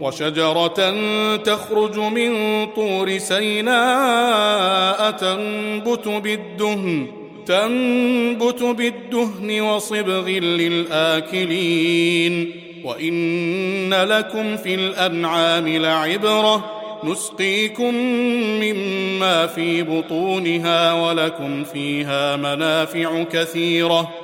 وشجرة تخرج من طور سيناء تنبت بالدهن تنبت بالدهن وصبغ للآكلين. وإن لكم في الأنعام لعبرة نسقيكم مما في بطونها ولكم فيها منافع كثيرة.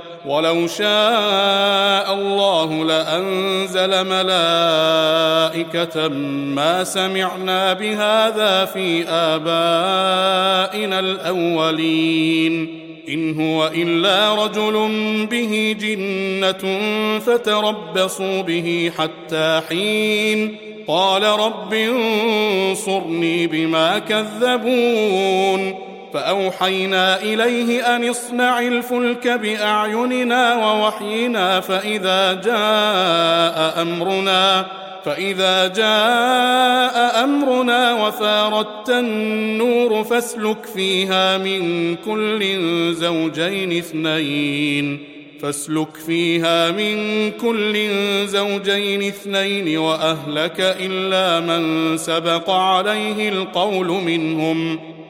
ولو شاء الله لأنزل ملائكة ما سمعنا بهذا في آبائنا الأولين. إن هو إلا رجل به جنة فتربصوا به حتى حين. قال رب انصرني بما كذبون. فأوحينا إليه أن اصنع الفلك بأعيننا ووحينا فإذا جاء أمرنا فإذا جاء أمرنا وفاردت النور فاسلك فيها من كل زوجين اثنين فاسلك فيها من كل زوجين اثنين وأهلك إلا من سبق عليه القول منهم ۖ.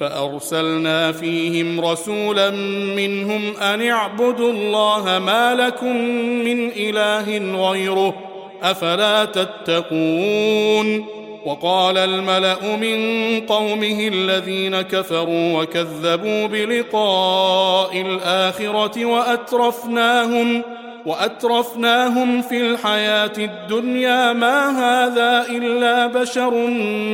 فأرسلنا فيهم رسولا منهم أن اعبدوا الله ما لكم من إله غيره أفلا تتقون وقال الملأ من قومه الذين كفروا وكذبوا بلقاء الآخرة وأترفناهم وأترفناهم في الحياة الدنيا ما هذا إلا بشر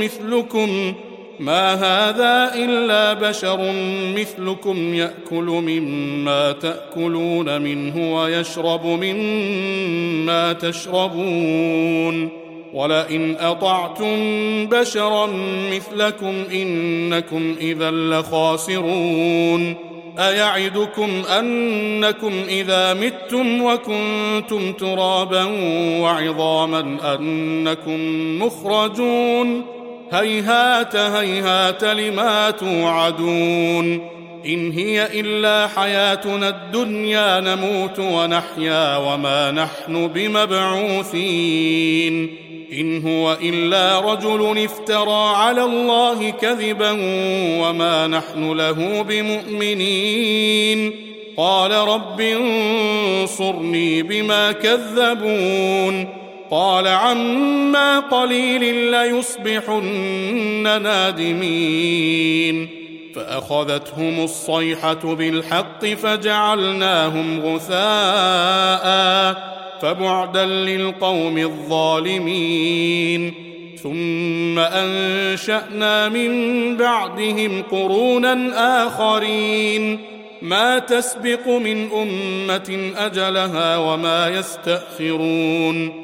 مثلكم ما هذا إلا بشر مثلكم يأكل مما تأكلون منه ويشرب مما تشربون. ولئن أطعتم بشرا مثلكم إنكم إذا لخاسرون. أيعدكم أنكم إذا متم وكنتم ترابا وعظاما أنكم مخرجون. هيهات هيهات لما توعدون إن هي إلا حياتنا الدنيا نموت ونحيا وما نحن بمبعوثين إن هو إلا رجل افترى على الله كذبا وما نحن له بمؤمنين قال رب انصرني بما كذبون قال عما قليل ليصبحن نادمين. فأخذتهم الصيحة بالحق فجعلناهم غثاء فبعدا للقوم الظالمين. ثم أنشأنا من بعدهم قرونا آخرين. ما تسبق من أمة أجلها وما يستأخرون.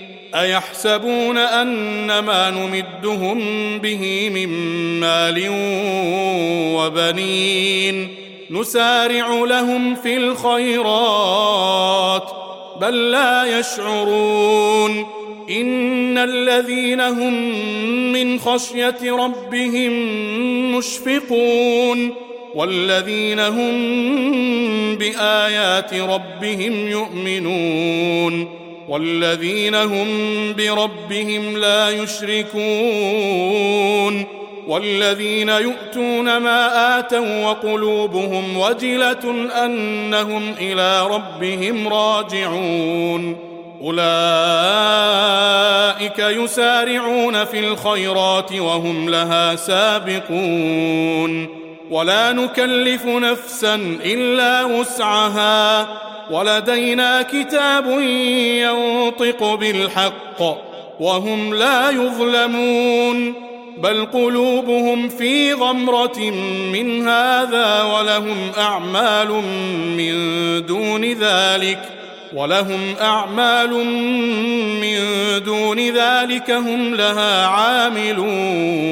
أيحسبون ان ما نمدهم به من مال وبنين نسارع لهم في الخيرات بل لا يشعرون إن الذين هم من خشية ربهم مشفقون والذين هم بآيات ربهم يؤمنون والذين هم بربهم لا يشركون والذين يؤتون ما آتوا وقلوبهم وجلة أنهم إلى ربهم راجعون أولئك يسارعون في الخيرات وهم لها سابقون ولا نكلف نفسا إلا وسعها ولدينا كتاب ينطق بالحق وهم لا يظلمون بل قلوبهم في غمرة من هذا ولهم أعمال من دون ذلك ولهم أعمال من دون ذلك هم لها عاملون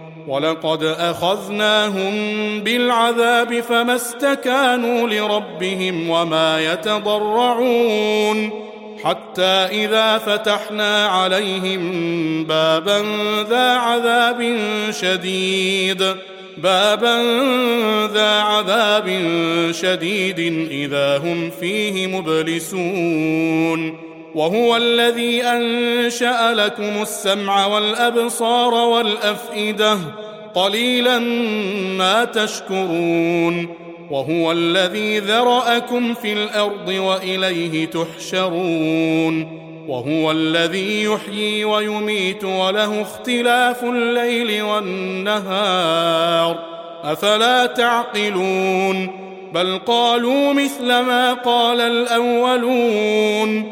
ولقد أخذناهم بالعذاب فما استكانوا لربهم وما يتضرعون حتى إذا فتحنا عليهم بابا ذا عذاب شديد. بابا ذا عذاب شديد إذا هم فيه مبلسون. وهو الذي أنشأ لكم السمع والأبصار والأفئدة قليلا ما تشكرون وهو الذي ذرأكم في الأرض وإليه تحشرون وهو الذي يحيي ويميت وله اختلاف الليل والنهار أفلا تعقلون بل قالوا مثل ما قال الأولون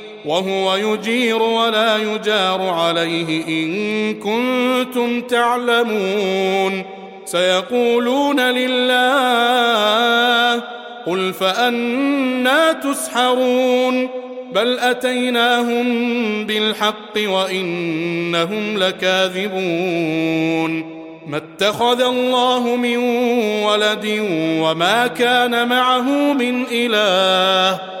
وهو يجير ولا يجار عليه إن كنتم تعلمون. سيقولون لله قل فأنا تسحرون. بل أتيناهم بالحق وإنهم لكاذبون. ما اتخذ الله من ولد وما كان معه من إله.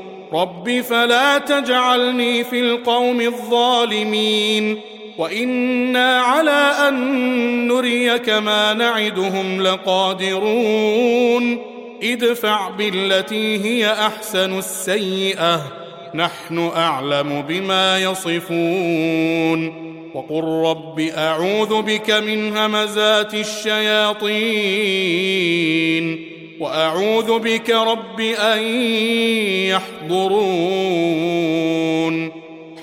رب فلا تجعلني في القوم الظالمين وأنا على ان نريك ما نعدهم لقادرون ادفع بالتي هي احسن السيئه نحن اعلم بما يصفون وقل رب اعوذ بك من همزات الشياطين وأعوذ بك رب أن يحضرون.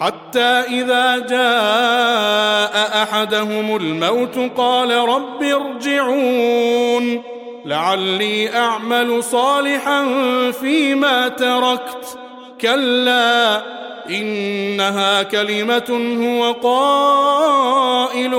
حتى إذا جاء أحدهم الموت قال رب ارجعون. لعلي أعمل صالحا فيما تركت. كلا إنها كلمة هو قائلها.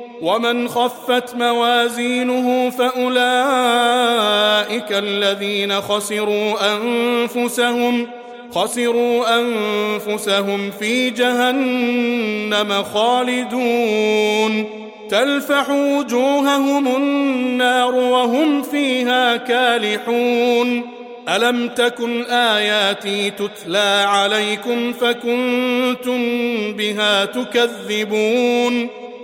ومن خفت موازينه فاولئك الذين خسروا انفسهم خسروا انفسهم في جهنم خالدون تلفح وجوههم النار وهم فيها كالحون الم تكن اياتي تتلى عليكم فكنتم بها تكذبون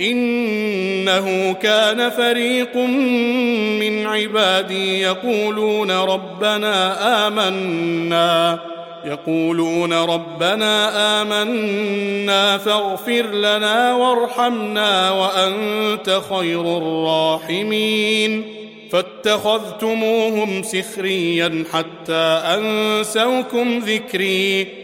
إنه كان فريق من عبادي يقولون ربنا آمنا يقولون ربنا آمنا فاغفر لنا وارحمنا وأنت خير الراحمين. فاتخذتموهم سخريا حتى أنسوكم ذكري.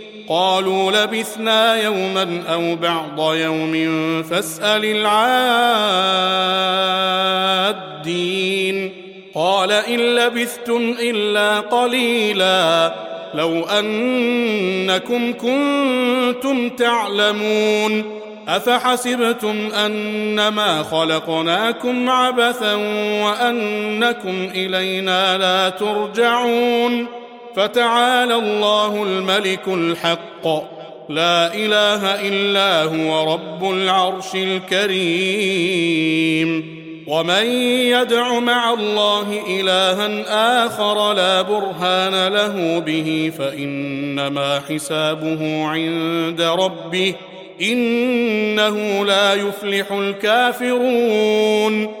قالوا لبثنا يوما أو بعض يوم فاسأل العادين. قال إن لبثتم إلا قليلا. لو أنكم كنتم تعلمون. أفحسبتم أنما خلقناكم عبثا وأنكم إلينا لا ترجعون. فتعالى الله الملك الحق. لا إله إلا هو رب العرش الكريم. ومن يدع مع الله إلها آخر لا برهان له به فإنما حسابه عند ربه إنه لا يفلح الكافرون.